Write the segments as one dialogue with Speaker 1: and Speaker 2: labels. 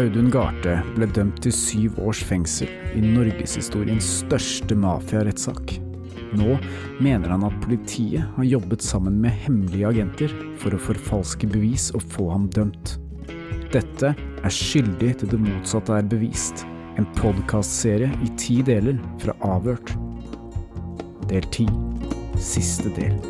Speaker 1: Audun Garthe ble dømt til syv års fengsel i norgeshistoriens største mafiarettssak. Nå mener han at politiet har jobbet sammen med hemmelige agenter for å forfalske bevis og få ham dømt. Dette er skyldig til det motsatte er bevist. En podkastserie i ti deler fra Avhørt. Del ti. Siste del.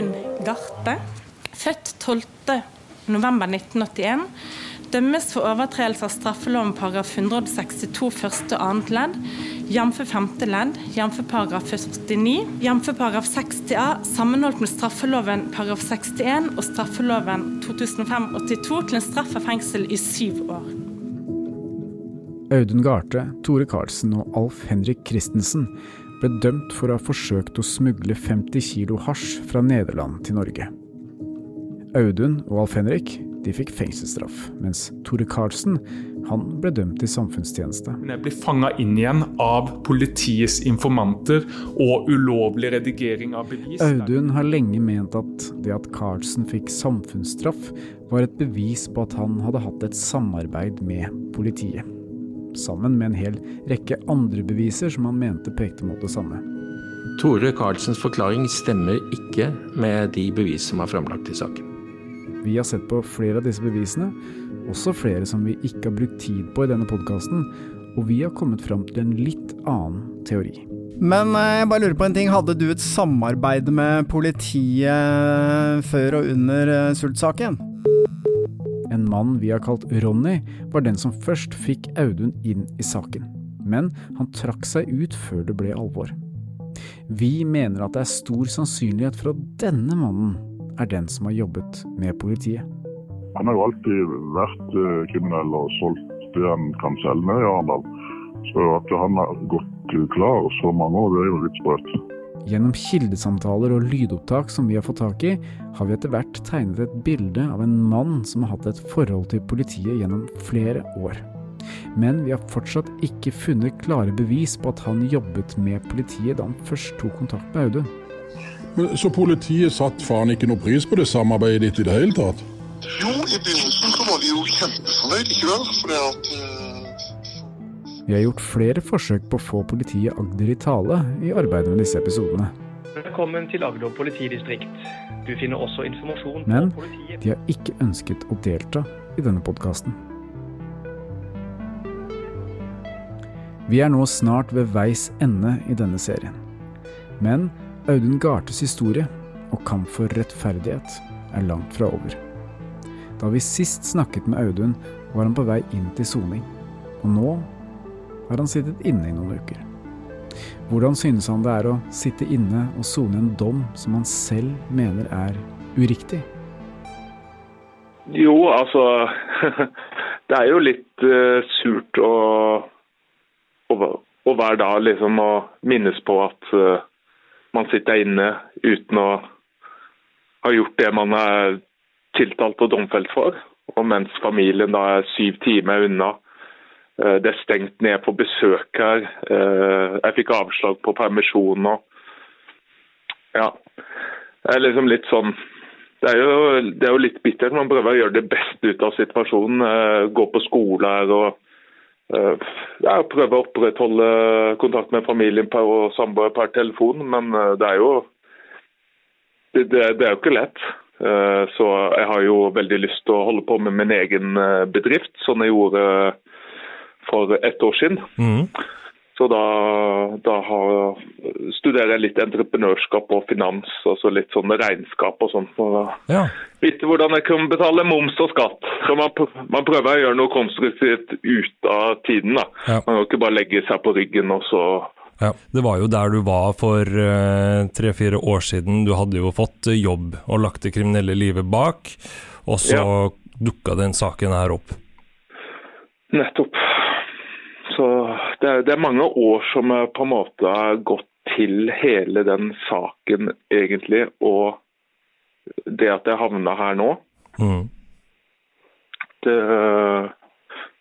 Speaker 2: Audun Garthe, født 12.11.1981, dømmes for overtredelse av straffeloven paragraf 162 første og annet ledd, jf. femte ledd, jf. paragraf 49, jf. paragraf 60a, sammenholdt med straffeloven paragraf 61 og straffeloven 2005-82 til en straff av fengsel i syv år.
Speaker 1: Audun Garthe, Tore Karlsen og Alf Henrik Christensen ble dømt for å ha forsøkt å smugle 50 kilo hasj fra Nederland til Norge. Audun og Alf Henrik de fikk fengselsstraff, mens Tore Karlsen han ble dømt til samfunnstjeneste.
Speaker 3: Jeg blir fanga inn igjen av politiets informanter og ulovlig redigering av bevis.
Speaker 1: Audun har lenge ment at det at Karlsen fikk samfunnsstraff, var et bevis på at han hadde hatt et samarbeid med politiet. Sammen med en hel rekke andre beviser som han mente pekte mot det samme.
Speaker 4: Tore Karlsens forklaring stemmer ikke med de bevis som er framlagt i saken.
Speaker 1: Vi har sett på flere av disse bevisene, også flere som vi ikke har brukt tid på i denne podkasten, og vi har kommet fram til en litt annen teori.
Speaker 5: Men eh, jeg bare lurer på en ting. Hadde du et samarbeid med politiet før og under eh, Sult-saken?
Speaker 1: En mann vi har kalt Ronny, var den som først fikk Audun inn i saken. Men han trakk seg ut før det ble alvor. Vi mener at det er stor sannsynlighet for at denne mannen er den som har jobbet med politiet.
Speaker 6: Han har jo alltid vært eh, kriminell og solgt det han kan selge i Arendal. Så at han har gått klar så mange år, det er jo litt sprøtt.
Speaker 1: Gjennom kildesamtaler og lydopptak som vi har fått tak i, har vi etter hvert tegnet et bilde av en mann som har hatt et forhold til politiet gjennom flere år. Men vi har fortsatt ikke funnet klare bevis på at han jobbet med politiet da han først tok kontakt med Audun.
Speaker 7: Men, så politiet satte faen ikke noe pris på det samarbeidet ditt i det hele tatt?
Speaker 8: Jo, i begynnelsen så var de jo kjempefornøyd, ikke vel? Fordi at eh,
Speaker 1: Vi har gjort flere forsøk på å få politiet Agder i tale i arbeidet med disse episodene.
Speaker 9: Velkommen til Agder politidistrikt. Du finner også informasjon
Speaker 1: Men
Speaker 9: på politiet
Speaker 1: de har ikke ønsket å delta i denne podkasten. Vi er nå snart ved veis ende i denne serien. Men Audun Gartes historie og kamp for rettferdighet er langt fra over. Da vi sist snakket med Audun, var han på vei inn til soning. Og nå har han sittet inne i noen uker. Hvordan synes han det er å sitte inne og sone en dom som han selv mener er uriktig?
Speaker 10: Jo, altså Det er jo litt uh, surt å, å, å hver dag liksom å minnes på at uh, man sitter inne uten å ha gjort det man er tiltalt og domfelt for. Og mens familien da er syv timer unna. Eh, Det er stengt ned på besøk her. Eh, Jeg fikk avslag på permisjon og Ja. Det er liksom litt sånn det er, jo, det er jo litt bittert. Man prøver å gjøre det beste ut av situasjonen. eh, Gå på skole her og ja, prøve å opprettholde kontakt med familien og samboer per telefon. Men det er jo det, det, er jo ikke lett. Så jeg har jo veldig lyst til å holde på med min egen bedrift, som jeg gjorde for ett år siden.
Speaker 11: Mm.
Speaker 10: Så da, da har, studerer jeg litt entreprenørskap og finans, altså litt sånn regnskap og sånn. For å
Speaker 11: Ja.
Speaker 10: vite hvordan jeg kan betale moms og skatt. Så man, man prøver å gjøre noe konstruktivt ut av tiden. da.
Speaker 11: Ja.
Speaker 10: Man kan ikke bare legge seg på ryggen og så
Speaker 11: Ja, Det var jo der du var for eh, tre-fire år siden. Du hadde jo fått jobb og lagt det kriminelle livet bak, og så
Speaker 10: Ja.
Speaker 11: dukka den saken her opp.
Speaker 10: Nettopp. Så det er, det er mange år som på en måte har gått til hele den saken, egentlig. Og det at jeg havna her nå,
Speaker 11: Mm.
Speaker 10: det,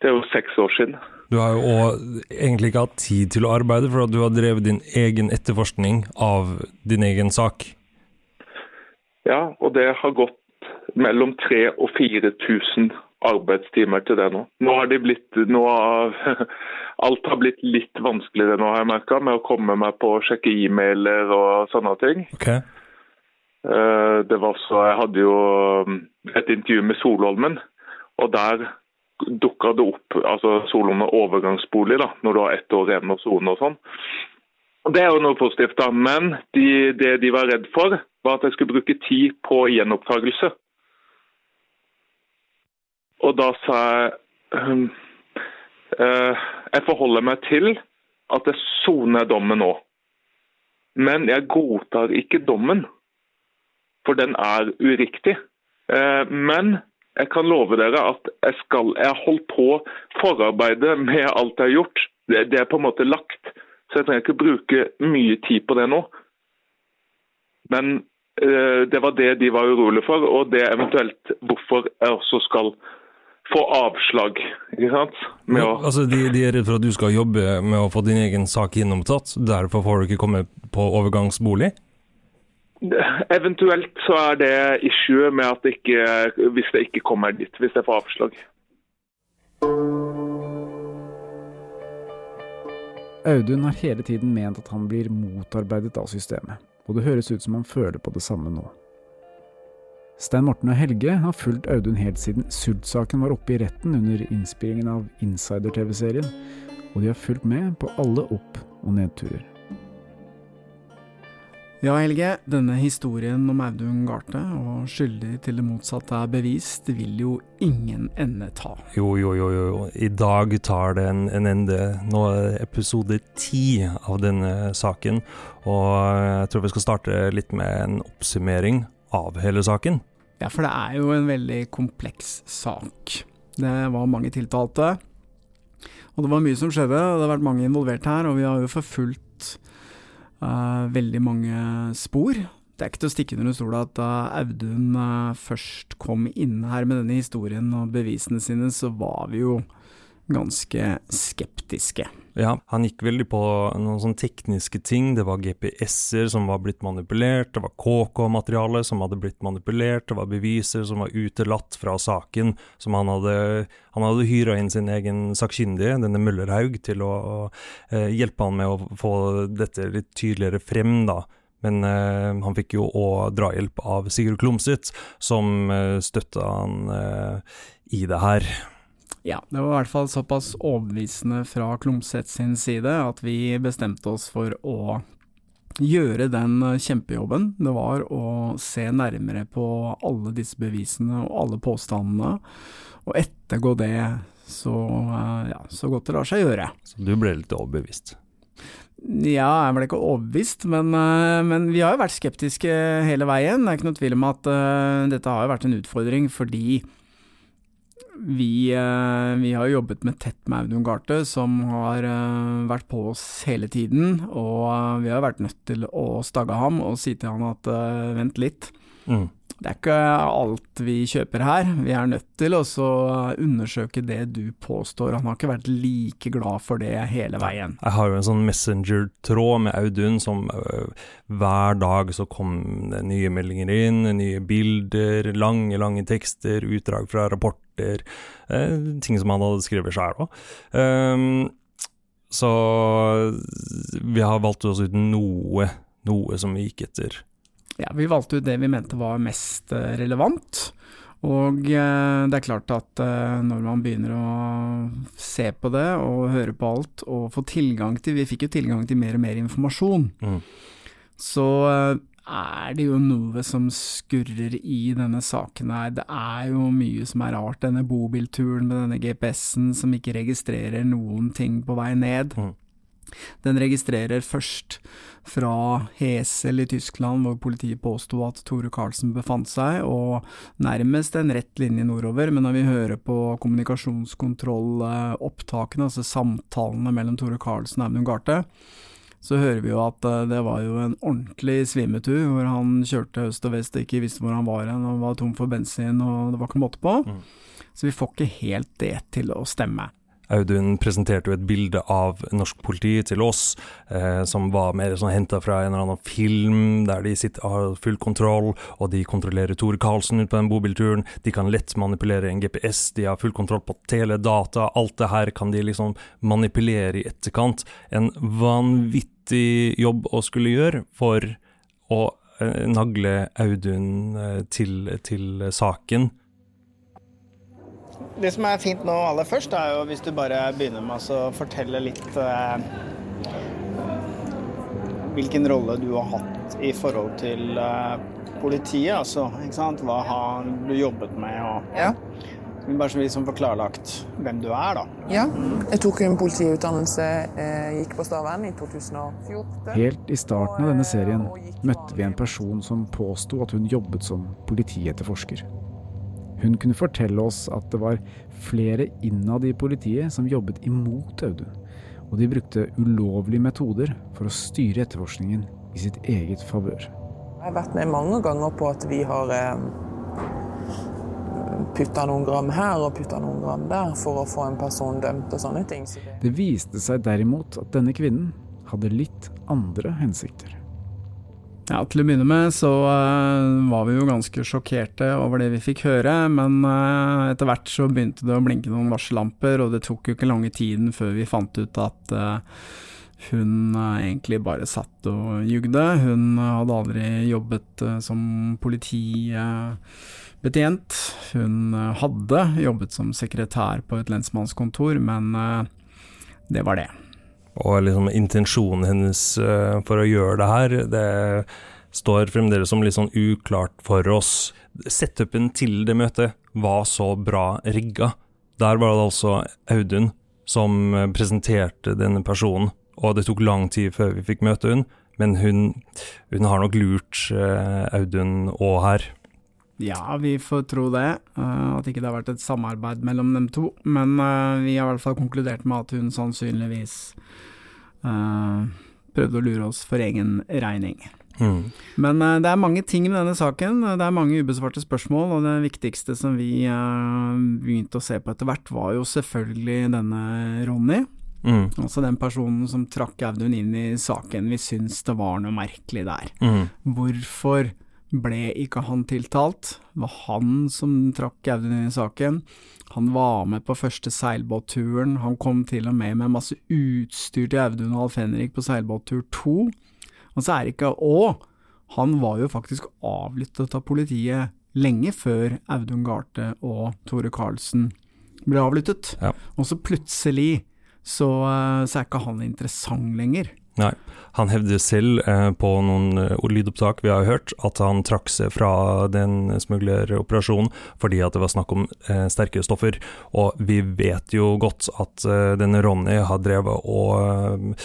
Speaker 10: det er jo seks år siden.
Speaker 11: Du har jo òg egentlig ikke hatt tid til å arbeide, for at du har drevet din egen etterforskning av din egen sak.
Speaker 10: Ja, og det har gått mellom 3000 og 4000 arbeidstimer til det nå. Nå har de blitt, nå har, alt har blitt litt vanskeligere nå, har jeg merka, med å komme meg på å sjekke e-mailer og sånne ting.
Speaker 11: Ok.
Speaker 10: Eh, Det var så, Jeg hadde jo um, et intervju med Solholmen, og der dukka det opp altså Solholmen er overgangsbolig da, når du har ett år igjen å sone og sånn. Det er jo noe positivt, da. Men de, det de var redd for, var at jeg skulle bruke tid på gjenopptakelse. Og da sa jeg um, uh, Jeg forholder meg til at jeg soner dommen nå. Men jeg godtar ikke dommen for den er uriktig. Uh, Men jeg kan love dere at jeg skal Jeg har holdt på forarbeidet med alt jeg har gjort. Det, det er på en måte lagt, så jeg trenger ikke bruke mye tid på det nå. Men uh, det var det de var urolige for, og det eventuelt hvorfor jeg også skal få avslag. ikke sant? Med å,
Speaker 11: Altså, de, de er redd for at du skal jobbe med å få din egen sak gjennomtatt, derfor får du ikke komme på overgangsbolig?
Speaker 10: eventuelt så er det issue med at det ikke, hvis det ikke kommer dit, hvis jeg får avslag.
Speaker 1: Audun har hele tiden ment at han blir motarbeidet av systemet, og det høres ut som han føler på det samme nå. Stein Morten og Helge har fulgt Audun helt siden Sult-saken var oppe i retten under innspillingen av Insider-TV-serien, og de har fulgt med på alle opp- og nedturer.
Speaker 5: Ja, Helge, denne historien om Audun Garthe og skyldig til det motsatte er bevist, vil jo ingen ende ta.
Speaker 11: Jo, jo, jo, jo. I dag tar det en, en ende. Nå er episode ti av denne saken, og jeg tror vi skal starte litt med en oppsummering av hele saken.
Speaker 5: Ja, for det er jo en veldig kompleks sak. Det var mange tiltalte, og det var mye som skjedde, og det har vært mange involvert her, og vi har jo forfulgt uh, veldig mange spor. Det er ikke til å stikke under stolen at da Audun uh, først kom inn her med denne historien og bevisene sine, så var vi jo ganske skeptiske.
Speaker 11: Ja, han gikk veldig på noen sånne tekniske ting. Det var GPS-er som var blitt manipulert, det var KK-materiale som hadde blitt manipulert, det var beviser som var utelatt fra saken, som han hadde Han hadde hyra inn sin egen sakkyndige, denne Møllerhaug, til å, å eh, hjelpe han med å få dette litt tydeligere frem, da. Men eh, han fikk jo òg drahjelp av Sigurd Klumset, som eh, støtta han eh, i det her.
Speaker 5: Ja, det var i hvert fall såpass overbevisende fra Klomsæt sin side at vi bestemte oss for å gjøre den kjempejobben det var å se nærmere på alle disse bevisene og alle påstandene, og ettergå det så, eh, ja, så godt det lar seg gjøre.
Speaker 11: Så du ble litt overbevist?
Speaker 5: Ja, jeg ble ikke overbevist, men, eh, men vi har jo vært skeptiske hele veien. Det er ikke noe tvil om at uh, dette har jo vært en utfordring fordi vi, eh, vi har jo jobbet med tett med Audun Garthe, som har eh, vært på oss hele tiden. Og eh, vi har vært nødt til å stagge ham og si til han at vent litt.
Speaker 11: Mm.
Speaker 5: Det er ikke alt vi kjøper her. Vi er nødt til å undersøke det du påstår. Han har ikke vært like glad for det hele veien.
Speaker 11: Jeg har jo en sånn messenger-tråd med Audun som hver dag så kom det nye meldinger inn, nye bilder, lange, lange tekster, utdrag fra rapporter, eh, ting som han hadde skrevet sjøl òg. så vi har valgt oss ut noe, noe som vi gikk etter.
Speaker 5: Ja, vi valgte ut det vi mente var mest eh, relevant. Og eh, det er klart at når man begynner å se på det og høre på alt og få tilgang til Vi fikk jo tilgang til mer og mer informasjon. Mm. Så er det jo noe som skurrer i denne saken her. Det er jo mye som er rart. Denne bobilturen med denne GPS-en som ikke registrerer noen ting på vei ned. Mm. Den registrerer først fra Hesel i Tyskland, hvor politiet påsto at Tore Karlsen befant seg, og nærmest en rett linje nordover. Men når vi hører på kommunikasjonskontrollopptakene, altså samtalene mellom Tore Karlsen og Audun Garthe, så hører vi jo at eh, det var jo en ordentlig svimetur, hvor han kjørte øst og vest og ikke visste hvor han var hen, og var tom for bensin og det var ikke måte på. Mm. Så vi får ikke helt det til å stemme.
Speaker 11: Audun presenterte jo et bilde av norsk politi til oss, eh, som var mer sånn henta fra en eller annen film, der de sitter, har full kontroll, og de kontrollerer Tore Karlsen ut på den bobilturen. De kan lett manipulere en GPS, de har full kontroll på teledata. Alt det her kan de liksom manipulere i etterkant. En vanvittig jobb å skulle gjøre for å eh, nagle Audun eh, til, til saken.
Speaker 5: Det som er fint nå aller først, er jo hvis du bare begynner med å fortelle litt eh, hvilken rolle du har hatt i forhold til eh, politiet. Altså, ikke sant? Hva har du jobbet med? Og, ja. Bare så vi som får klarlagt hvem du er, da.
Speaker 12: Ja. Jeg tok en politiutdannelse, eh, gikk på Stavern i 2014.
Speaker 1: Helt i starten av denne serien møtte vi en person som påsto at hun jobbet som politietterforsker. Hun kunne fortelle oss at det var flere innad i politiet som jobbet imot Audun, og de brukte ulovlige metoder for å styre etterforskningen i sitt eget favør.
Speaker 12: Jeg har vært med mange ganger på at vi har eh, putta noen gram her og putta noen gram der for å få en person dømt og sånne ting. Så
Speaker 1: det... det viste seg derimot at denne kvinnen hadde litt andre hensikter.
Speaker 5: Ja, Til å begynne med så uh, var vi jo ganske sjokkerte over det vi fikk høre, men uh, etter hvert så begynte det å blinke noen varsellamper, og det tok jo ikke lange tiden før vi fant ut at uh, hun egentlig bare satt og jugde. Hun hadde aldri jobbet som politibetjent. Hun hadde jobbet som sekretær på et lensmannskontor, men det var det.
Speaker 11: Og liksom intensjonen hennes uh, for å gjøre det her, det står fremdeles som litt sånn uklart for oss. Setupen til det møtet var så bra rigga. Der var det altså Audun som presenterte denne personen, og det tok lang tid før vi fikk møte hun, men hun, hun har nok lurt uh, Audun òg her.
Speaker 5: Ja, vi får tro det. Uh, at ikke det har vært et samarbeid mellom dem to. Men vi har i hvert fall konkludert med at hun sannsynligvis prøvde å lure oss for egen regning. Mm. Men det er mange ting med denne saken. Det er mange ubesvarte spørsmål, og det viktigste som vi begynte å se på etter hvert, var jo selvfølgelig denne Ronny. Mm. Altså den personen som trakk Audun inn i saken. Vi syns det var noe merkelig der. Mm. Hvorfor ble ikke han tiltalt. Det var han som trakk Audun inn i saken. Han var med på første seilbåtturen. Han kom til og med med masse utstyr til Audun og Alf Henrik på seilbåttur to. Og så er det ikke Å! Han var jo faktisk avlyttet av politiet lenge før Audun Garthe og Tore Karlsen ble avlyttet. Ja. Og så plutselig så, eh, så er ikke han interessant lenger.
Speaker 11: Nei. Han hevder selv eh, på noen eh, lydopptak vi har hørt, at han trakk seg fra den smugleroperasjonen fordi at det var snakk om eh, sterkere stoffer. Og vi vet jo godt at eh, denne Ronny har drevet og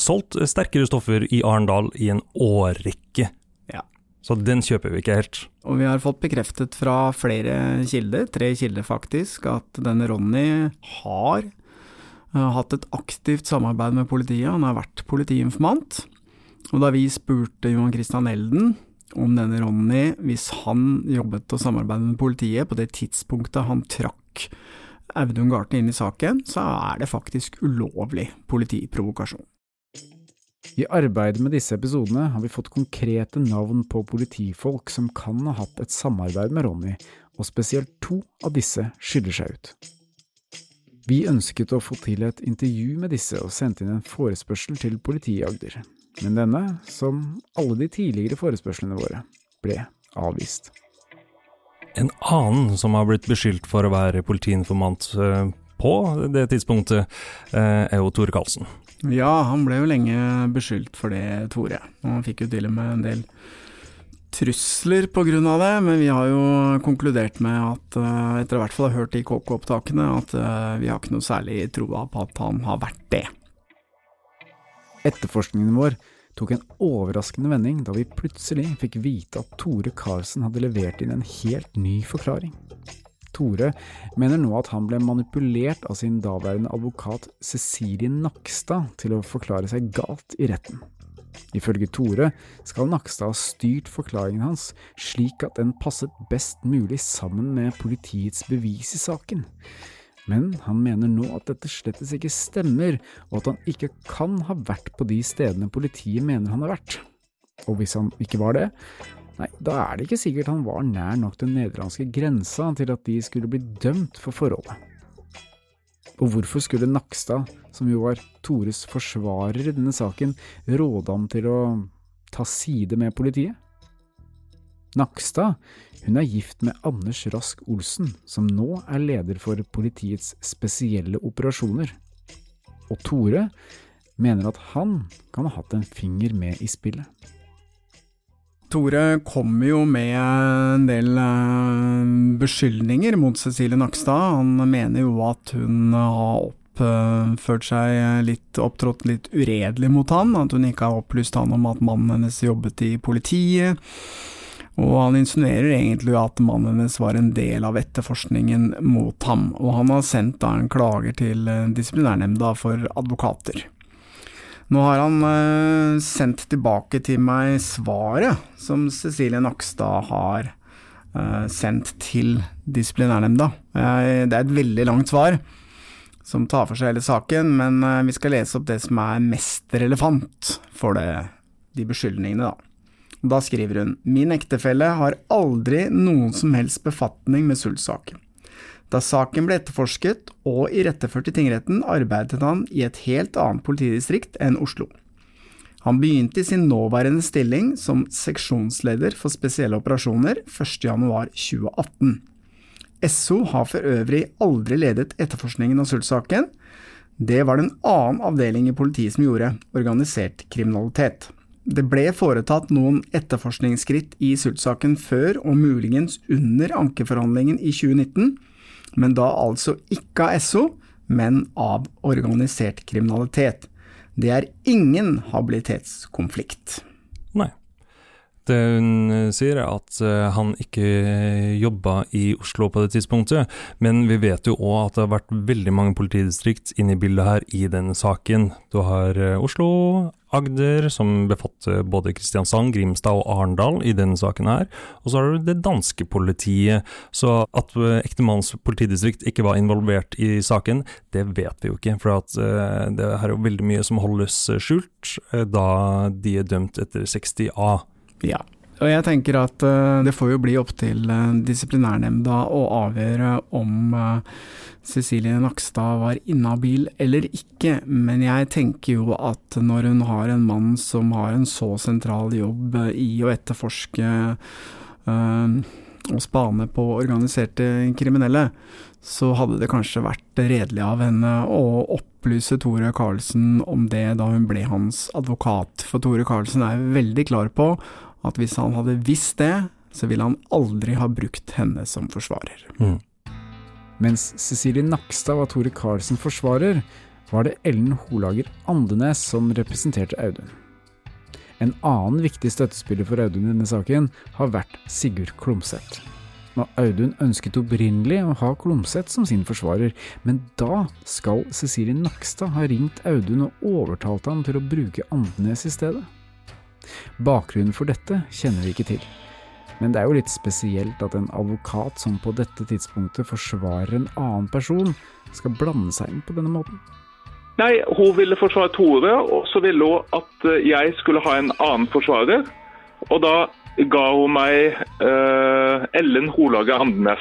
Speaker 11: solgt sterkere stoffer i Arendal i en årrekke. Ja. Så den kjøper vi ikke helt.
Speaker 5: Og vi har fått bekreftet fra flere kilder, tre kilder faktisk, at denne Ronny har har hatt et aktivt samarbeid med politiet, han har vært politiinformant. Og da vi spurte Johan Christian Elden om denne Ronny, hvis han jobbet og samarbeidet med politiet på det tidspunktet han trakk Audun Garten inn i saken, så er det faktisk ulovlig politiprovokasjon.
Speaker 1: I arbeidet med disse episodene har vi fått konkrete navn på politifolk som kan ha hatt et samarbeid med Ronny, og spesielt to av disse skiller seg ut. Vi ønsket å få til et intervju med disse og sendte inn en forespørsel til politiet i Agder, men denne, som alle de tidligere forespørslene våre, ble avvist.
Speaker 11: En annen som har blitt beskyldt for å være politiinformant eh, på det tidspunktet, eh, er jo Tore Karlsen.
Speaker 5: Ja, han ble jo lenge beskyldt for det, Tore. Og han fikk jo til og med en del trusler av det, men vi har jo konkludert med at, eh, etter hvert fall ha hørt de KK-opptakene, at vi har ikke noe særlig troa på at han har vært det.
Speaker 1: Etterforskningen vår tok en overraskende vending da vi plutselig fikk vite at Tore Karlsen hadde levert inn en helt ny forklaring. Tore mener nå at han ble manipulert av sin daværende advokat Cecilie Nakstad til å forklare seg galt i retten. Ifølge Tore skal Nakstad ha styrt forklaringen hans slik at den passet best mulig sammen med politiets bevis i saken, men han mener nå at dette slettes ikke stemmer, og at han ikke kan ha vært på de stedene politiet mener han har vært. Og hvis han ikke var det, nei, da er det ikke sikkert han var nær nok den nederlandske grensa til at de skulle bli dømt for forholdet. Og hvorfor skulle Nakstad, som jo var Tores forsvarer i denne saken, råde ham til å ta side med politiet? Nakstad hun er gift med Anders Rask Olsen, som nå er leder for politiets spesielle operasjoner. Og Tore mener at han kan ha hatt en finger med i spillet.
Speaker 5: Tore kommer jo med en del eh, beskyldninger mot Cecilie Nakstad. Han mener jo at hun har oppført seg litt, opptrådt litt uredelig mot han, at hun ikke har opplyst han om at mannen hennes jobbet i politiet og han insinuerer egentlig at mannen hennes var en del av etterforskningen mot ham, og han har sendt da en klager til eh, disiplinærnemnda for advokater. Nå har han uh, sendt tilbake til meg svaret som Cecilie Nakstad har uh, sendt til disiplinærnemnda. Det er et veldig langt svar som tar for seg hele saken, men vi skal lese opp det som er mest relevant for det, de beskyldningene, da. Da skriver hun Min ektefelle har aldri noen som helst befatning med Sult-saken. Da saken ble etterforsket og iretteført i tingretten, arbeidet han i et helt annet politidistrikt enn Oslo. Han begynte i sin nåværende stilling som seksjonsleder for spesielle operasjoner 1.1.2018. SO har for øvrig aldri ledet etterforskningen av Sult-saken. Det var det en annen avdeling i politiet som gjorde, organisert kriminalitet. Det ble foretatt noen etterforskningsskritt i Sult-saken før og muligens under ankeforhandlingen i 2019, men da altså ikke av SO, men av organisert kriminalitet. Det er ingen habilitetskonflikt.
Speaker 11: Nei. Det hun eh, sier er at eh, han ikke jobba i Oslo på det tidspunktet, men vi vet jo òg at det har vært veldig mange politidistrikt inne i bildet her i denne saken. Du har eh, Oslo, Agder, som befatter både Kristiansand, Grimstad og Arendal i denne saken her. Og så har du det danske politiet. Så at ektemannens politidistrikt ikke var involvert i saken, det vet vi jo ikke. For at det her er jo veldig mye som holdes skjult da de er dømt etter 60A.
Speaker 5: Ja. Og jeg tenker at uh, det får jo bli opp til uh, disiplinærnemnda å avgjøre om uh, Cecilie Nakstad var inhabil eller ikke, men jeg tenker jo at når hun har en mann som har en så sentral jobb i å etterforske og spane på organiserte kriminelle, så hadde det kanskje vært redelig av henne å opplyse Tore Karlsen om det da hun ble hans advokat, for Tore Karlsen er veldig klar på at hvis han hadde visst det, så ville han aldri ha brukt henne som forsvarer. Mm.
Speaker 1: Mens Cecilie Nakstad var Tore Karlsen forsvarer, var det Ellen Holager Andenes som representerte Audun. En annen viktig støttespiller for Audun i denne saken har vært Sigurd Klomsæt. Og Audun ønsket opprinnelig å ha Klomsæt som sin forsvarer, men da skal Cecilie Nakstad ha ringt Audun og overtalt ham til å bruke Andenes i stedet. Bakgrunnen for dette kjenner vi ikke til. Men det er jo litt spesielt at en advokat som på dette tidspunktet forsvarer en annen person, skal blande seg inn på denne måten.
Speaker 10: Nei, hun ville forsvare Tore, og så ville hun at eh, jeg skulle ha en annen forsvarer. Og da ga hun meg uh, Ellen Holage Andenes.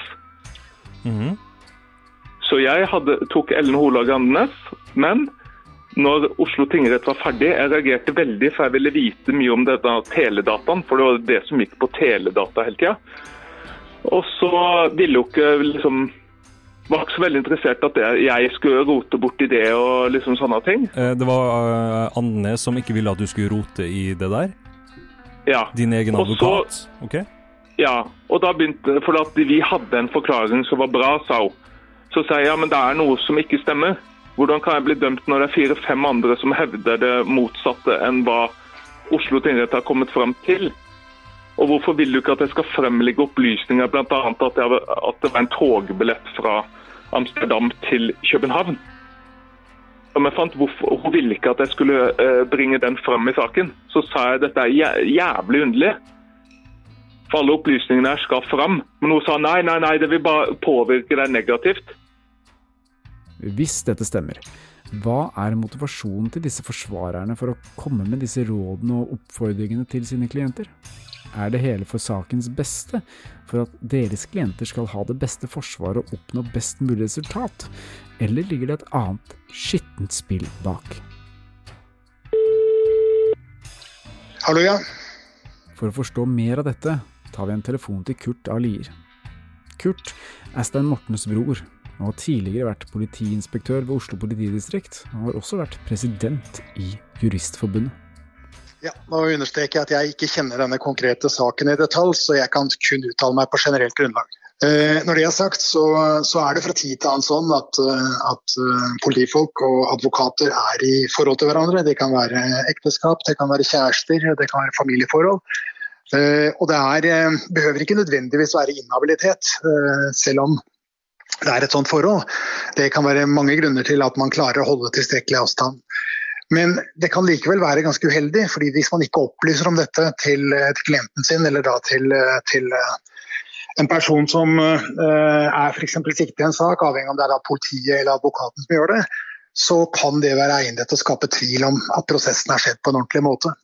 Speaker 10: Mm -hmm. Så jeg hadde, tok Ellen Holage Andenes, men når Oslo tingrett var ferdig. Jeg reagerte veldig, for jeg ville vite mye om dette teledataen, for det var det som gikk på teledata hele tida. Og så ville hun ikke liksom Var ikke så veldig interessert at jeg skulle rote borti det og liksom sånne ting.
Speaker 11: Eh, det var uh, Anne som ikke ville at du skulle rote i det der?
Speaker 10: Ja.
Speaker 11: Din egen
Speaker 10: advokat? så-
Speaker 11: ok?
Speaker 10: Ja, og da begynte For at vi hadde en forklaring som var bra, sa hun. Så sa jeg ja, men det er noe som ikke stemmer. Hvordan kan jeg bli dømt når det er fire-fem andre som hevder det motsatte enn hva Oslo tingrett har kommet fram til? Og hvorfor vil du ikke at jeg skal fremlegge opplysninger, bl.a. At, at det var en togbillett fra Amsterdam til København? Som jeg fant, hvorfor, Hun ville ikke at jeg skulle eh, bringe den frem i saken. Så sa jeg dette er jævlig underlig. For alle opplysningene her skal frem. Men hun sa nei, nei, nei, det vil bare påvirke deg negativt.
Speaker 1: Hvis dette stemmer, hva er motivasjonen til disse forsvarerne for å komme med disse rådene og oppfordringene til sine klienter? Er det hele for sakens beste, for at deres klienter skal ha det beste forsvaret og oppnå best mulig resultat, eller ligger det et annet skittent spill bak?
Speaker 13: Hallo, ja.
Speaker 1: For å forstå mer av dette tar vi en telefon til Kurt A. Lier. Kurt er Stein Mortens bror, og har tidligere vært politiinspektør ved Oslo politidistrikt, Han har også vært president i Juristforbundet.
Speaker 13: Ja, nå understreker jeg at jeg ikke kjenner denne konkrete saken i detalj, så jeg kan kun uttale meg på generelt grunnlag. Eh, når det er sagt, så, så er det fra tid til annen sånn at, eh, at eh, politifolk og advokater er i forhold til hverandre. Det kan være ekteskap, det kan være kjærester, det kan være familieforhold. Og det er, eh, behøver ikke nødvendigvis være inhabilitet, selv om det er et sånt forhold. Det kan være mange grunner til at man klarer å holde tilstrekkelig avstand. Men det kan likevel være ganske uheldig, fordi hvis man ikke opplyser om dette til, eh, til klienten sin, eller da til, eh, til eh, en person som er f.eks. siktet i en sak, avhengig om det er politiet eller advokaten som gjør det, så kan det være egnet til å skape tvil om at prosessen har skjedd på en ordentlig måte.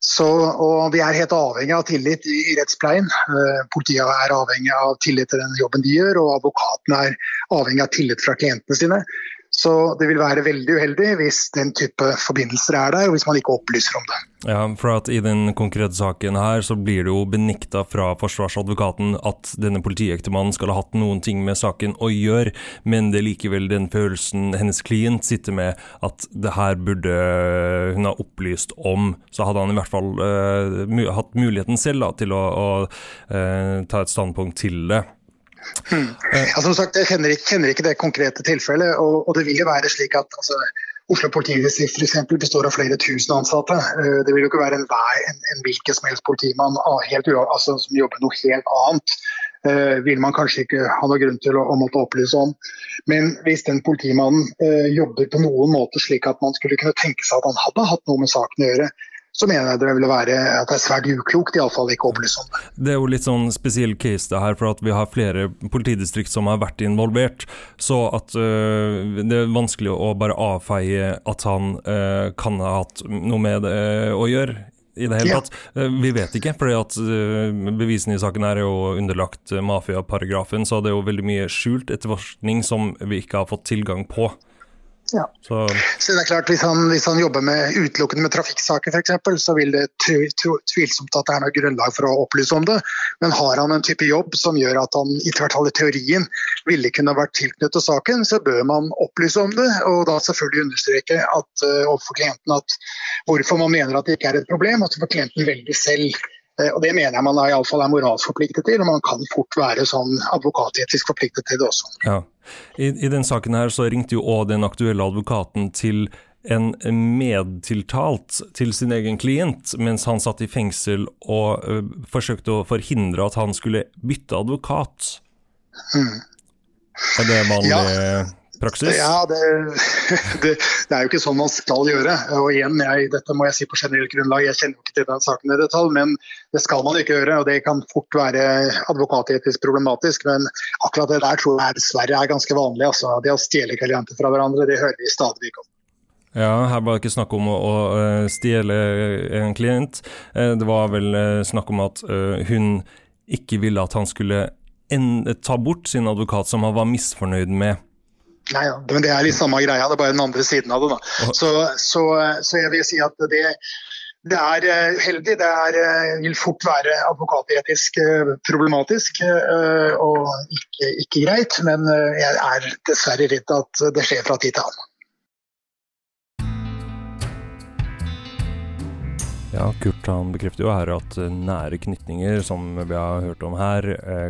Speaker 13: Så, og Vi er helt avhengig av tillit i, rettspleien. Eh, politiet er avhengig av tillit til den jobben de gjør, og advokatene er avhengig av tillit fra klientene sine. Så det vil være veldig uheldig hvis den type forbindelser er der, og hvis man ikke opplyser om det.
Speaker 11: Ja, for at I den konkrete saken her så blir det jo benikta fra forsvarsadvokaten at denne politiektemannen skal ha hatt noen ting med saken å gjøre, men det er likevel den følelsen hennes klient sitter med, at det her burde hun ha opplyst om. Så hadde han i hvert fall uh, hatt muligheten selv da, til å, å uh, ta et standpunkt til det.
Speaker 13: Hmm. Ja, som sagt, Jeg kjenner ikke, kjenner ikke det konkrete tilfellet. Og, og, det vil jo være slik at altså, Oslo politidistrikt for eksempel, består av flere tusen ansatte. Uh, det vil jo ikke være en, en, en hvilken som helst politimann helt, altså, som jobber noe helt annet. Uh, vil man kanskje ikke ha noe grunn til å, å måtte opplyse om. Men hvis den politimannen uh, jobber på noen måte slik at man skulle kunne tenke seg at han hadde hatt noe med saken å gjøre, så mener jeg det ville være at det er svært uklokt i alle fall ikke å opplyse om det.
Speaker 11: Det er jo litt sånn spesiell case det her, for at vi har flere politidistrikt som har vært involvert. Så at øh, det er vanskelig å bare avfeie at han øh, kan ha hatt noe med det å gjøre. I det hele tatt. Ja. Vi vet ikke, for bevisene i saken er jo underlagt mafiaparagrafen, så det er jo veldig mye skjult etterforskning som vi ikke har fått tilgang på.
Speaker 13: Ja. Så. så. det er klart, Hvis han, hvis han jobber med utelukkende med trafikksaker f.eks., så vil det tvilsomt at det er noe grunnlag for å opplyse om det. Men har han en type jobb som gjør at han i hvert fall i teorien ville kunne vært tilknyttet saken, så bør man opplyse om det. Og da selvfølgelig understreke at, overfor klienten at hvorfor man mener at det ikke er et problem. At klienten velger selv og Det mener jeg man er, i alle fall er moralsk forpliktet til, og man kan fort være sånn advokatetisk forpliktet til det også.
Speaker 11: Ja. I, I den saken her så ringte jo òg den aktuelle advokaten til en medtiltalt til sin egen klient mens han satt i fengsel og ø, forsøkte å forhindre at han skulle bytte advokat.
Speaker 13: Mm.
Speaker 11: Er det vanlig
Speaker 13: Ja.
Speaker 11: Praksis?
Speaker 13: Ja, det, det, det, er jo ikke sånn man skal gjøre. Og igjen, jeg, Dette må jeg si på generelt grunnlag, jeg kjenner jo ikke til den saken i detalj, men det skal man ikke gjøre. og Det kan fort være advokatetisk problematisk, men akkurat det der tror jeg dessverre er ganske vanlig. altså Det å stjele klienter fra hverandre, det hører vi stadig vekk om.
Speaker 11: Ja, her var det ikke snakk om å, å stjele en klient. Eh, Det var vel eh, snakk om at eh, hun ikke ville at han skulle en, ta bort sin advokat som han var misfornøyd med.
Speaker 13: Nei, ja, men Det er litt samme greia, det er bare den andre siden av det. da. Så, så, så jeg vil si at det, det er uh, uheldig. Det er, uh, vil fort være advokatetisk uh, problematisk og ikke, ikke, greit. Men jeg er dessverre redd at det skjer fra tid til annen.
Speaker 11: Ja, Kurt han bekrefter jo her at nære knytninger, som vi har hørt om her,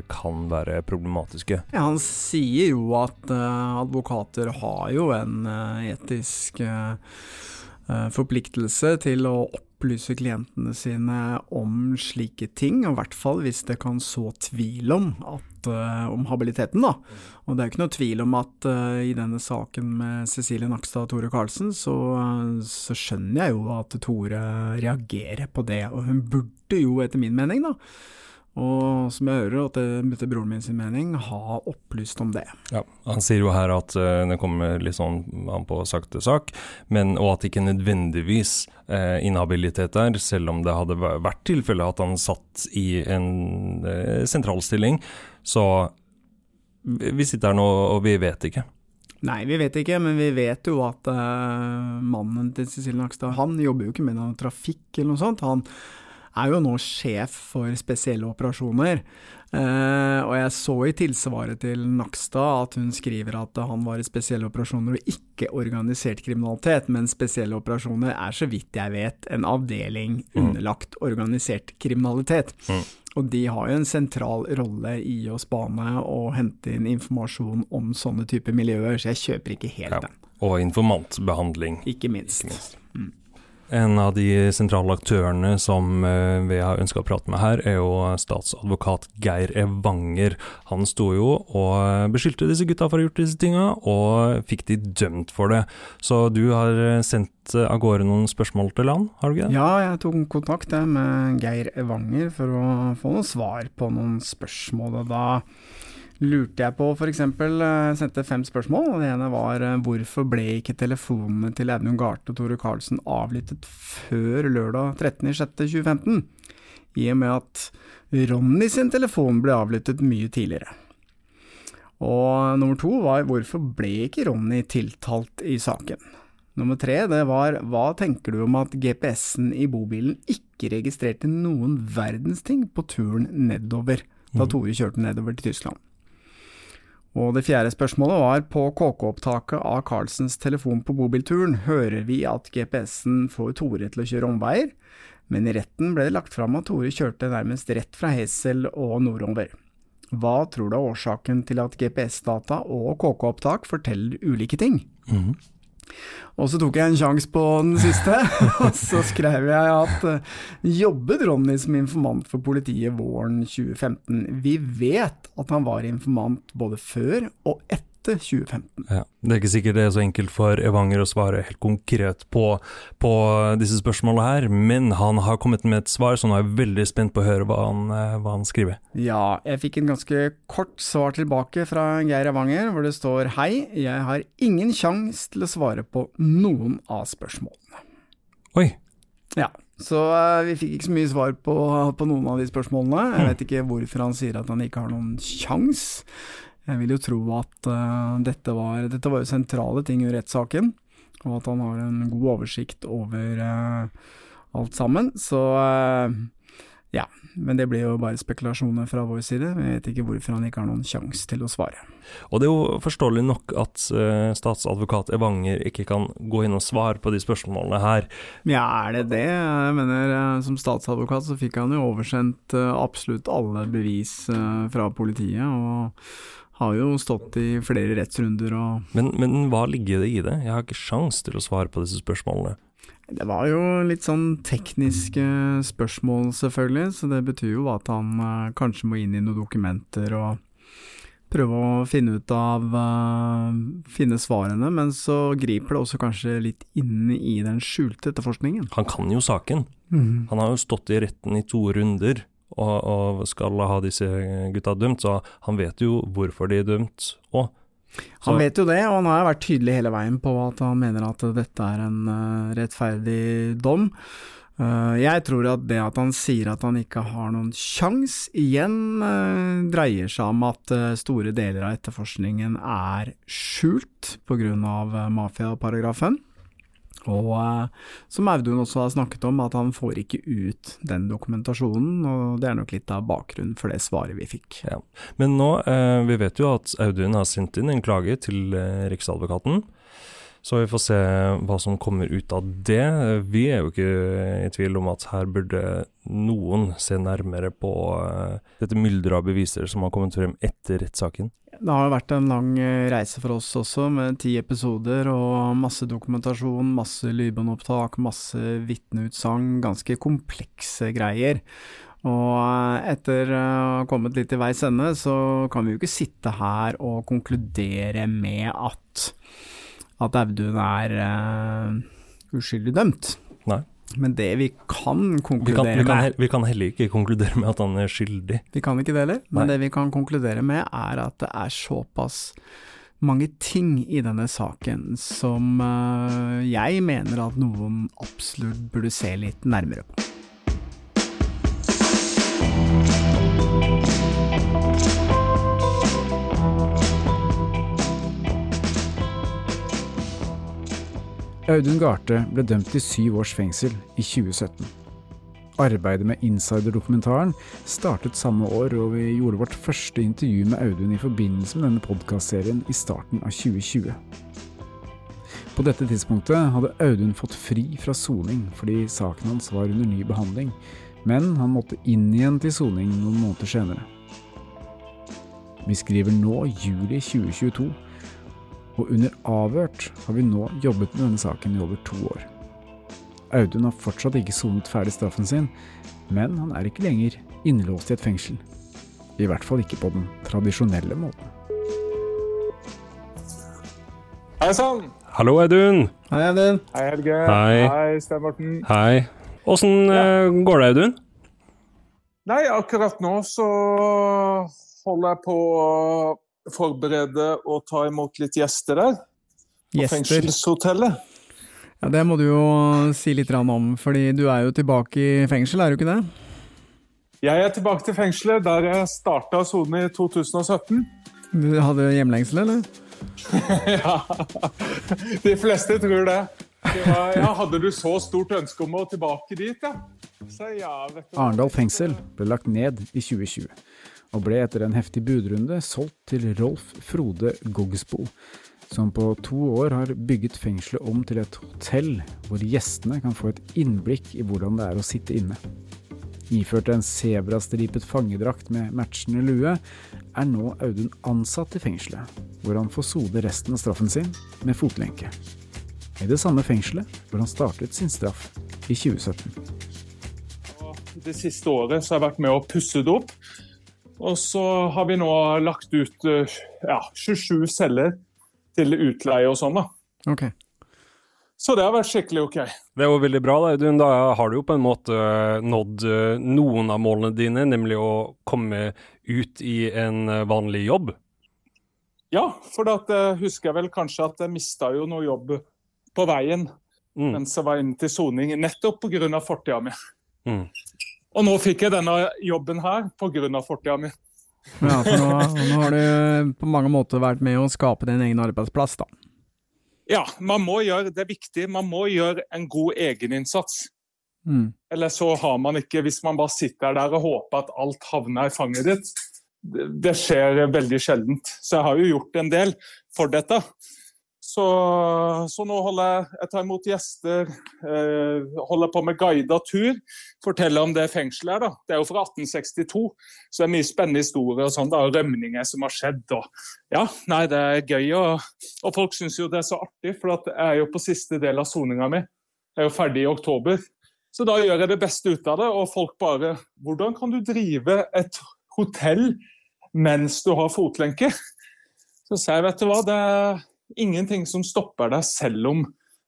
Speaker 11: kan være problematiske.
Speaker 5: Ja, Han sier jo at advokater har jo en etisk forpliktelse til å opplyse klientene sine om slike ting, og i hvert fall hvis det kan så tvil om, at, uh, om habiliteten. da. Og det er jo ikke noe tvil om at uh, i denne saken med Cecilie Nakstad og Tore Karlsen, så, uh, så, skjønner jeg jo at Tore reagerer på det, og hun burde jo etter min mening da, og som jeg hører, at det broren min sin mening, har opplyst om det.
Speaker 11: Ja, Han sier jo her at uh, det kommer litt sånn an på sak til sak, men, og at det ikke nødvendigvis uh, inhabilitet der, selv om det hadde vært tilfelle at han satt i en uh, sentralstilling. Så vi sitter her nå og vi vet ikke.
Speaker 5: Nei, vi vet ikke, men vi vet jo at mannen til Cecilie Nakstad, han jobber jo ikke med noe trafikk eller noe sånt. Han er jo nå sjef for spesielle operasjoner. Uh, og jeg så i tilsvaret til Nakstad at hun skriver at han var i spesielle operasjoner og ikke organisert kriminalitet, men spesielle operasjoner er så vidt jeg vet en avdeling mm. underlagt organisert kriminalitet. Mm. Og de har jo en sentral rolle i å spane og hente inn informasjon om sånne typer miljøer, så jeg kjøper ikke helt ja. den.
Speaker 11: Og informantbehandling.
Speaker 5: Ikke minst. Ikke minst. Mm.
Speaker 11: En av de sentrale aktørene som eh, vi har ønska å prate med her, er jo statsadvokat Geir Evanger. Han sto jo og beskyldte disse gutta for å ha gjort disse tinga, og fikk de dømt for det. Så du har sendt av gårde noen spørsmål til han, har du ikke
Speaker 5: det? Ja, jeg tok kontakt med Geir Evanger for å få noen svar på noen spørsmål. og da lurte jeg på f.eks. Eh, sendte fem spørsmål. Det ene var eh, hvorfor ble ikke telefonene til Audun Garthe og Tore Karlsen avlyttet før lørdag 13.06.2015? I og med at Ronny sin telefon ble avlyttet mye tidligere. Og nummer to var hvorfor ble ikke Ronny tiltalt i saken? Nummer tre det var hva tenker du om at GPS-en i bobilen ikke registrerte noen verdens ting på turen nedover da mm. Tore kjørte nedover til Tyskland? Og det fjerde spørsmålet var på KK-opptaket av Carlsens telefon på bobilturen hører vi at GPS-en får Tore til å kjøre omveier, men i retten ble det lagt fram at Tore kjørte nærmest rett fra Hesel og nordover. Hva tror du er årsaken til at GPS-data og KK-opptak forteller ulike ting? Mm. Og så tok jeg en sjanse på den siste, og så skrev jeg at uh, jobbet Ronny som informant for politiet våren 2015. Vi vet at han var informant både før og etter etter 2015.
Speaker 11: Ja, det er ikke sikkert det er så enkelt for Evanger å svare helt konkret på, på disse spørsmålene her, men han har kommet med et svar, så nå er jeg veldig spent på å høre hva han, eh, hva han skriver.
Speaker 5: Ja, jeg fikk en ganske kort svar tilbake fra Geir Evanger, hvor det står hei, jeg har ingen sjanse til å svare på noen av spørsmålene.
Speaker 11: Oi.
Speaker 5: Ja, så uh, vi fikk ikke så mye svar på, på, noen av de spørsmålene. Jeg vet ikke hvorfor han sier at han ikke har noen sjans. Jeg vil jo tro at uh, dette, var, dette var jo sentrale ting i rettssaken, og at han har en god oversikt over uh, alt sammen. Så uh, ja, men det blir jo bare spekulasjoner fra vår side. Jeg vet ikke hvorfor han ikke har noen sjanse til å svare.
Speaker 11: Og det er jo forståelig nok at uh, statsadvokat Evanger ikke kan gå inn og svare på de spørsmålene her.
Speaker 5: Ja, er det det? Jeg mener, uh, som statsadvokat så fikk han jo oversendt uh, absolutt alle bevis fra politiet. og har jo stått i flere rettsrunder og
Speaker 11: men, men hva ligger det i det? Jeg har ikke sjans til å svare på disse spørsmålene.
Speaker 5: Det var jo litt sånn tekniske spørsmål, selvfølgelig, så det betyr jo at han uh, kanskje må inn i noen dokumenter og prøve å finne ut av uh, finne svarene, men så griper det også kanskje litt inn i den skjulte etterforskningen.
Speaker 11: Han kan jo saken. Mm. Han har jo stått i retten i to runder og, og, skal ha disse gutta dømt, så han vet jo hvorfor de er dømt òg.
Speaker 5: Han vet jo det, og han har vært tydelig hele veien på at han mener at dette er en uh, rettferdig dom. Uh, jeg tror at det at han sier at han ikke har noen sjans, igjen uh, dreier seg om at store deler av etterforskningen er skjult pga. mafiaparagrafen. Og uh, som Audun også har snakket om, at han får ikke ut den dokumentasjonen, og det er nok litt av bakgrunnen for det svaret vi fikk.
Speaker 11: Ja. Men nå, uh, vi vet jo at Audun har sendt inn en klage til uh, Riksadvokaten. Så vi får se hva som kommer ut av det. Vi er jo ikke i tvil om at her burde noen se nærmere på dette mylderet av beviser som har kommet frem etter rettssaken.
Speaker 5: Det har vært en lang eh, reise for oss også, med ti episoder og masse dokumentasjon, masse lydbåndopptak, masse vitneutsagn, ganske komplekse greier. Og eh, etter å ha kommet litt i veis ende, så kan vi jo ikke sitte her og konkludere med at, at Audun er uh, uskyldig dømt.
Speaker 11: Nei.
Speaker 5: Men det vi kan konkludere
Speaker 11: vi kan, vi kan,
Speaker 5: med
Speaker 11: Vi kan heller ikke konkludere med at han er skyldig.
Speaker 5: Vi kan ikke det heller, men
Speaker 11: Nei.
Speaker 5: det vi kan konkludere med er at det er såpass mange ting i denne saken som uh, jeg mener at noen absolutt burde se litt nærmere på.
Speaker 1: Audun Garthe ble dømt til syv års fengsel i 2017. Arbeidet med Insider-dokumentaren startet samme år, og vi gjorde vårt første intervju med Audun i forbindelse med denne podkastserien i starten av 2020. På dette tidspunktet hadde Audun fått fri fra soning fordi saken hans var under ny behandling, men han måtte inn igjen til soning noen måneder senere. Vi skriver nå juli 2022, og under avhørt har vi nå jobbet med denne saken i over to år. Audun har fortsatt ikke sonet ferdig straffen sin, men han er ikke lenger innelåst i et fengsel. I hvert fall ikke på den tradisjonelle måten.
Speaker 3: Hei sann!
Speaker 11: Hallo, Audun.
Speaker 5: Hei, Audun.
Speaker 3: Hei, Helge.
Speaker 11: Hei.
Speaker 3: Hei, Stein Morten.
Speaker 11: Hei. Åssen eh, går det, Audun?
Speaker 3: Nei, akkurat nå så holder jeg på forberede og ta imot litt gjester der. På
Speaker 5: Gjester.
Speaker 3: fengselshotellet.
Speaker 5: Ja, Det må du jo si litt om, fordi du er jo tilbake i fengsel, er du ikke det?
Speaker 3: Jeg er tilbake til fengselet der jeg starta å sone i 2017.
Speaker 5: Du hadde hjemlengsel, eller?
Speaker 3: ja, de fleste tror det. det var, ja, hadde du så stort ønske om å tilbake dit, ja? Så ja, vet du.
Speaker 1: Arendal fengsel ble lagt ned i 2020, og ble etter en heftig budrunde solgt til Rolf Frode Gogsbo, som på to år har bygget fengselet om til et hotell hvor gjestene kan få et innblikk i hvordan det er å sitte inne. Iført en sebrastripet fangedrakt med matchende lue, er nå Audun ansatt i fengselet, hvor han får sode resten av straffen sin med fotlenke. I det samme fengselet hvor han startet sin straff i 2017.
Speaker 3: Det siste året har jeg vært med å pusse det opp. Og så har vi nå lagt ut eh, ja, 27 celler til utleie og sånn. da.
Speaker 5: Ok.
Speaker 3: Så det har vært skikkelig OK.
Speaker 11: Det er jo veldig bra, da, Da har du jo på en måte nådd eh, noen av målene dine, nemlig å komme ut i en eh, vanlig jobb.
Speaker 3: Ja, for da eh, husker jeg vel kanskje at jeg mista jo noe jobb på veien
Speaker 11: Mm.
Speaker 3: mens jeg var inne til soning, nettopp pga. fortida mi.
Speaker 11: Mm.
Speaker 3: Og nå fikk jeg denne jobben her pga. fortida mi.
Speaker 5: Ja, for nå, nå har du på mange måter vært med å skape din egen arbeidsplass, da.
Speaker 3: Ja, man må gjøre det er viktig. Man må gjøre en god egeninnsats.
Speaker 5: Mm.
Speaker 3: Eller så har man ikke, hvis man bare sitter der og håper at alt havner i fanget ditt. Det, skjer veldig sjeldent. Så jeg har jo gjort en del for dette. Så, så nå holder jeg, jeg tar imot gjester, eh, holder på med guida tur. Forteller om det fengselet her. da. Det er jo fra 1862, så det er mye spennende historier og sånn da, rømninger som har skjedd. Og, ja, nei, Det er gøy, og, og folk syns jo det er så artig, for jeg er jo på siste del av soninga mi. Jeg er jo ferdig i oktober. Så da gjør jeg det beste ut av det, og folk bare Hvordan kan du drive et hotell mens du har fotlenke? Så sier jeg, vet du hva, det er ingenting som stopper deg selv om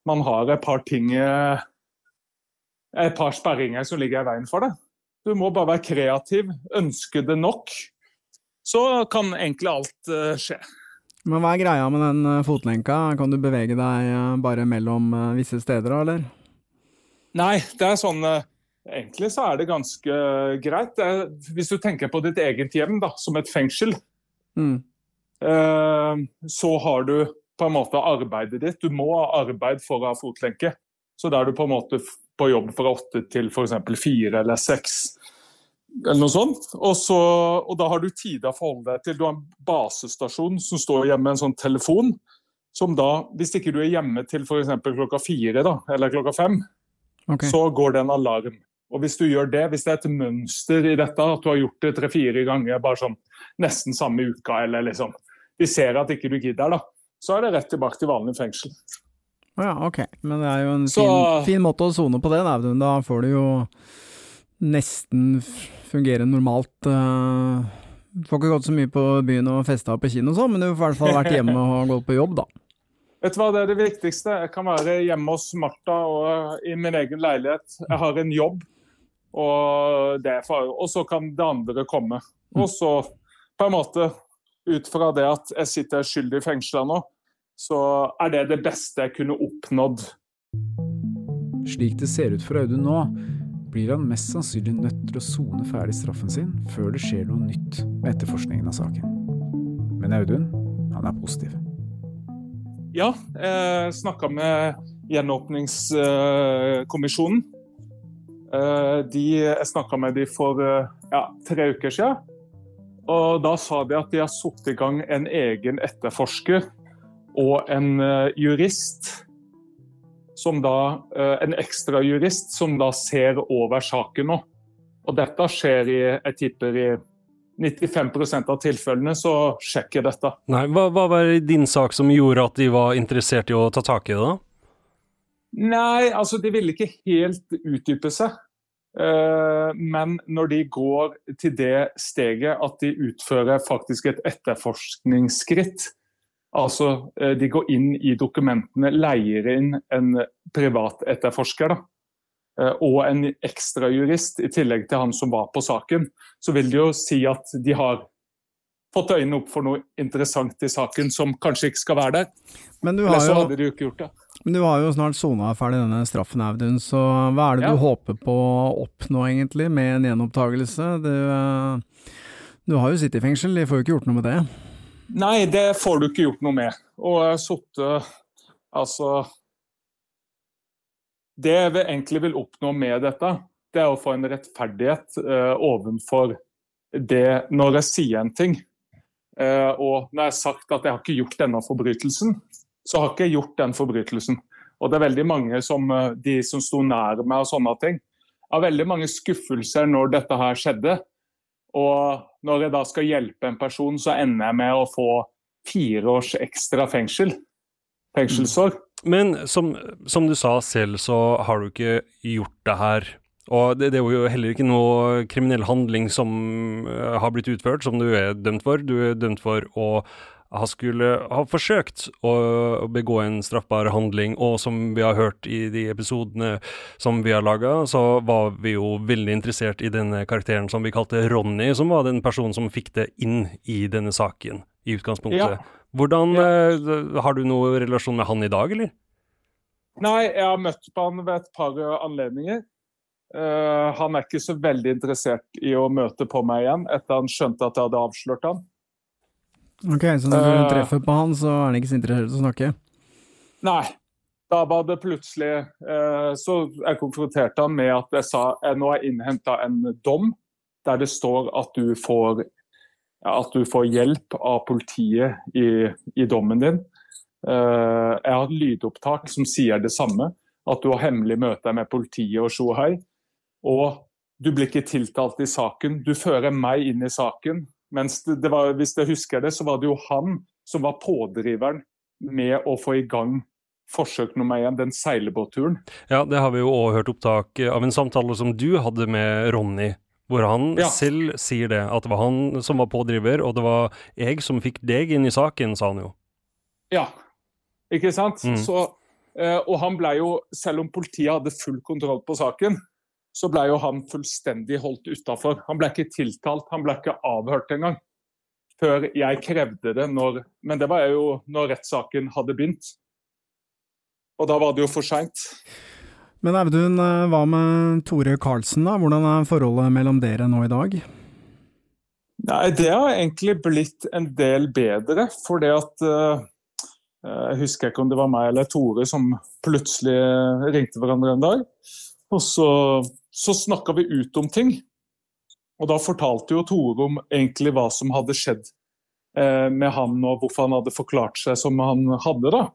Speaker 3: man har et par ting eh, Et par sperringer som ligger i veien for deg. Du må bare være kreativ, ønske det nok. Så kan egentlig alt eh, skje.
Speaker 5: Men hva er greia med den eh, fotlenka? Kan du bevege deg bare mellom visse steder, eller?
Speaker 3: Nei, det er sånn Egentlig så er det ganske greit. Hvis du tenker på ditt eget hjem da, som et fengsel,
Speaker 5: Mm.
Speaker 3: så har du på en måte arbeidet ditt. Du må ha arbeid for å ha fotlenke. Så da er du på en måte på jobb fra åtte til f.eks. fire eller seks. Eller noe sånt. Og, så, og da har du tider å forholde deg til. Du har en basestasjon som står hjemme med en sånn telefon. Som da, hvis ikke du er hjemme til f.eks. klokka fire da, eller klokka fem,
Speaker 5: okay.
Speaker 3: så går det en alarm. Og hvis du gjør det, hvis det er et mønster i dette, at du har gjort det tre-fire ganger bare sånn nesten samme uka, eller liksom De ser at ikke du gidder, da. Så er det rett tilbake til vanlig fengsel.
Speaker 5: Ja, ok. Men det er jo en
Speaker 3: Så-
Speaker 5: fin, fin måte å sone på det, da, Da får du jo nesten fungere normalt. Du får ikke gått så mye på byen og festa på kino og sånn, men du får i hvert fall vært hjemme og gått på jobb, da.
Speaker 3: Vet du hva, Det er det viktigste. Jeg kan være hjemme hos Martha og i min egen leilighet. Jeg har en jobb, og, og så kan det andre komme. Og så på en måte, ut fra det at jeg sitter skyldig fengsla nå, så er det det beste jeg kunne oppnådd.
Speaker 1: Slik det ser ut for Audun nå, blir han mest sannsynlig nødt til å sone ferdig straffen sin før det skjer noe nytt med etterforskningen av saken. Men Audun, han er positiv.
Speaker 3: Ja, jeg snakka med gjenåpningskommisjonen. Eh, De, jeg snakka med dem for eh, ja, tre uker siden. Og da sa de at de har satt i gang en egen etterforsker og en eh, jurist. Som da, eh, en ekstra jurist som da ser over saken nå. Og dette skjer i jeg tipper i 95% av tilfellene, så sjekker dette.
Speaker 14: Nei, hva, hva var din sak som gjorde at de var interessert i å ta tak i det, da?
Speaker 3: Nei, altså de ville ikke helt utdype seg. Eh, Men når de går til det steget at de utfører faktisk et etterforskningsskritt, altså eh, de går inn i dokumentene, leier inn en privat etterforsker da, eh, og en ekstrajurist i tillegg til han som var på saken, så vil det jo si at de har fått øynene opp for noe interessant i saken som kanskje ikke skal være der.
Speaker 5: Men du har jo, men du har jo snart sona ferdig denne straffen, Audun, så hva er det
Speaker 3: Ja.
Speaker 5: du håper på å oppnå egentlig med en gjenopptakelse? Du, eh, du har jo sittet i fengsel, de får jo ikke gjort noe med det.
Speaker 3: Nei, det får du ikke gjort noe med. Og jeg har sittet Altså Det jeg egentlig vil oppnå med dette, det er å få en rettferdighet uh, ovenfor det når jeg sier en ting. Uh, og når jeg har sagt at jeg har ikke gjort denne forbrytelsen, så har ikke jeg gjort den forbrytelsen. Og det er veldig mange som eh, de som sto nær meg og sånne ting. Har veldig mange skuffelser når dette her skjedde. Og når jeg da skal hjelpe en person, så ender jeg med å få fire års ekstra fengsel. Fengselsår.
Speaker 14: Men som, som du sa selv, så har du ikke gjort det her. Og det, det er jo heller ikke noe kriminell handling som eh, har blitt utført, som du er dømt for. Du er dømt for å ha skulle ha forsøkt å begå en straffbar handling, og som vi har hørt i de episodene som vi har laga, så var vi jo veldig interessert i denne karakteren som vi kalte Ronny, som var den personen som fikk det inn i denne saken i utgangspunktet.
Speaker 3: Ja.
Speaker 14: Hvordan ja. Har du noe relasjon med han i dag, eller?
Speaker 3: Nei, jeg har møtt på han ved et par anledninger. Uh, han er ikke så veldig interessert i å møte på meg igjen, etter han skjønte at jeg hadde avslørt han.
Speaker 5: Ok, så når du
Speaker 3: Eh.
Speaker 5: treffer på han, så er han ikke så interessert i å snakke?
Speaker 3: Nei. Da var det plutselig eh, Så jeg konfronterte han med at jeg sa jeg nå har innhenta en dom der det står at du får, at du får hjelp av politiet i, i dommen din. Eh, jeg har et lydopptak som sier det samme. At du har hemmelig møte med politiet og Sjohei. Og du blir ikke tiltalt i saken. Du fører meg inn i saken. Mens det, var, hvis jeg husker det, så var det jo han som var pådriveren med å få i gang forsøk nummer én, den seilbåtturen.
Speaker 14: Ja, det har vi jo òg hørt opptak av en samtale som du hadde med Ronny, hvor han
Speaker 3: Ja.
Speaker 14: selv sier det, at det var han som var pådriver, og det var jeg som fikk deg inn i saken, sa han jo.
Speaker 3: Ja, ikke sant?
Speaker 14: Mm.
Speaker 3: Så, eh, og han ble jo, selv om politiet hadde full kontroll på saken, så ble jo han fullstendig holdt utafor. Han ble ikke tiltalt, han ble ikke avhørt engang. Før jeg krevde det, når, men det var jo når rettssaken hadde begynt. Og da var det jo for seint.
Speaker 5: Men Audun, eh, hva med Tore Karlsen, da? Hvordan er forholdet mellom dere nå i dag?
Speaker 3: Nei, det har egentlig blitt en del bedre, fordi at eh, Jeg husker ikke om det var meg eller Tore som plutselig ringte hverandre en dag. Og så, så snakka vi ut om ting. Og da fortalte jo Tore om egentlig hva som hadde skjedd eh, med han, og hvorfor han hadde forklart seg som han hadde. da.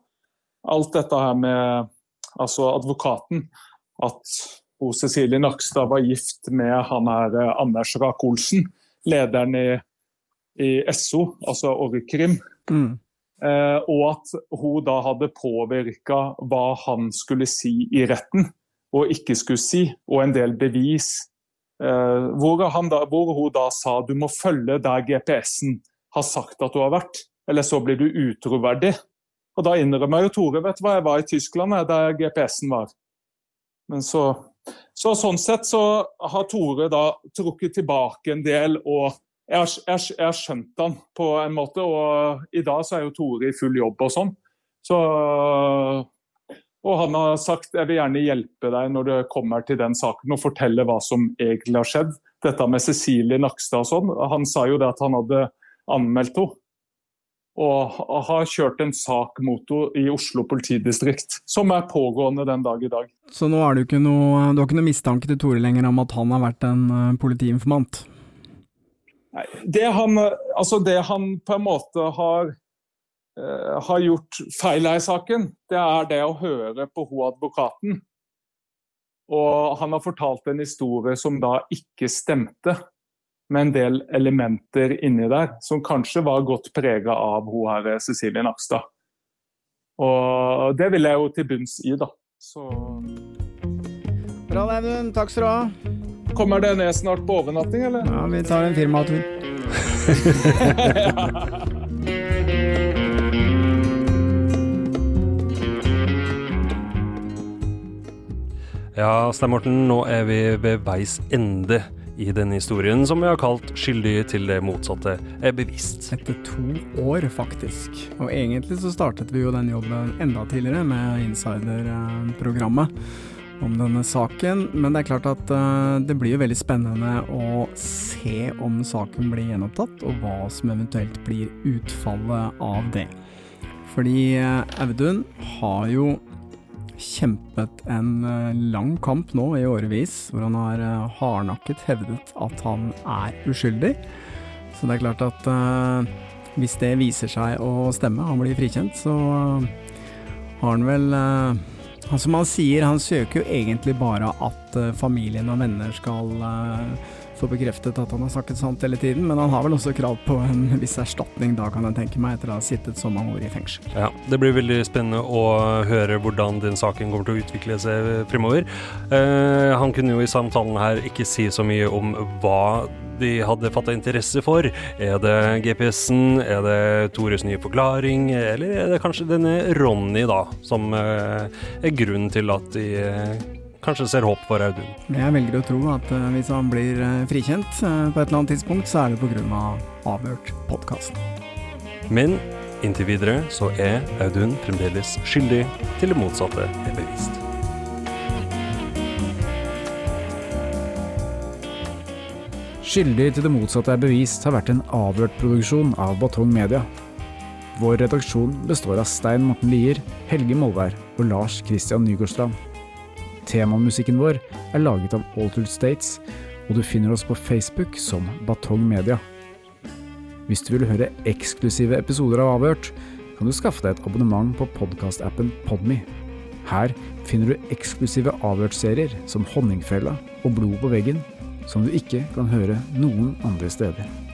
Speaker 3: Alt dette her med altså advokaten. At hun Cecilie Nakstad var gift med han her eh, Anders Rak-Olsen, lederen i, i SO, altså Orkrim.
Speaker 5: Mm.
Speaker 3: Eh, og at hun da hadde påvirka hva han skulle si i retten og ikke skulle si, og en del bevis Eh, hvor, da, hvor, hun da sa du må følge der GPS-en har sagt at du har vært, eller så blir du utroverdig. Og Da innrømmer jo Tore vet du hva, jeg var i Tyskland der GPS-en var. Men så, så, Sånn sett så har Tore da trukket tilbake en del, og jeg har skjønt han på en måte. Og i dag så er jo Tore i full jobb og sånn. Så og han har sagt jeg vil gjerne hjelpe deg når det kommer til den saken og fortelle hva som egentlig har skjedd. Dette med Cecilie Nakstad og sånn. Han sa jo det at han hadde anmeldt henne. Og har kjørt en sak mot henne i Oslo politidistrikt, som er pågående den dag i dag.
Speaker 5: Så nå er det ikke noe, du har ikke noe mistanke til Tore lenger om at han har vært en uh, politiinformant?
Speaker 3: Nei, det han, altså det han på en måte har Eh, har gjort feil her i saken, det er det å høre på hun advokaten. Og han har fortalt en historie som da ikke stemte, med en del elementer inni der som kanskje var godt prega av hun her Cecilie Nakstad. Og det vil jeg jo til bunns i, da. Så
Speaker 5: Bra, Audun. Takk skal du ha.
Speaker 3: Kommer det ned snart på overnatting, eller?
Speaker 5: Ja, vi tar en firmatur.
Speaker 11: Ja, Stein Morten, nå er vi ved veis ende i denne historien, som vi har kalt 'Skyldig til det motsatte er bevisst'.
Speaker 5: Etter to år, faktisk. Og egentlig så startet vi jo den jobben enda tidligere med Insider-programmet om denne saken, men det er klart at uh, det blir jo veldig spennende å se om saken blir gjenopptatt, og hva som eventuelt blir utfallet av det. Fordi uh, Audun har jo kjempet en eh, lang kamp nå i årevis, hvor han har eh, hardnakket hevdet at han er uskyldig. Så det er klart at uh, hvis det viser seg å stemme, han blir frikjent, så uh, har han vel uh, Som han sier, han søker jo egentlig bare at familien og venner skal få bekreftet at han har snakket sant hele tiden, men han har vel også krav på en viss erstatning da, kan jeg tenke meg, etter å ha sittet så mange år i fengsel.
Speaker 11: Ja, det blir veldig spennende å høre hvordan den saken kommer til å utvikle seg fremover. Eh, han kunne jo i samtalen her ikke si så mye om hva de hadde fatta interesse for. Er det GPS-en, er det Tores nye forklaring, eller er det kanskje denne Ronny, da, som eh, er grunnen til at de eh, kanskje ser håp for Audun.
Speaker 5: Jeg velger å tro at uh, hvis han blir uh, frikjent uh, på et eller annet tidspunkt, så er det pga. Avhørt-podkasten.
Speaker 11: Men inntil videre så er Audun fremdeles skyldig til det motsatte er bevist.
Speaker 1: Skyldig til det motsatte er bevist har vært en avhørt-produksjon av Batong Media. Vår redaksjon består av Stein Morten Lier, Helge Molvær og Lars Christian Nygårdstrand. Temamusikken vår er laget av Altered States, og du finner oss på Facebook som Batong Media. Hvis du vil høre eksklusive episoder av Avhørt, kan du skaffe deg et abonnement på podkastappen Podme. Her finner du eksklusive avhørt-serier som Honningfella og Blod på veggen, som du ikke kan høre noen andre steder.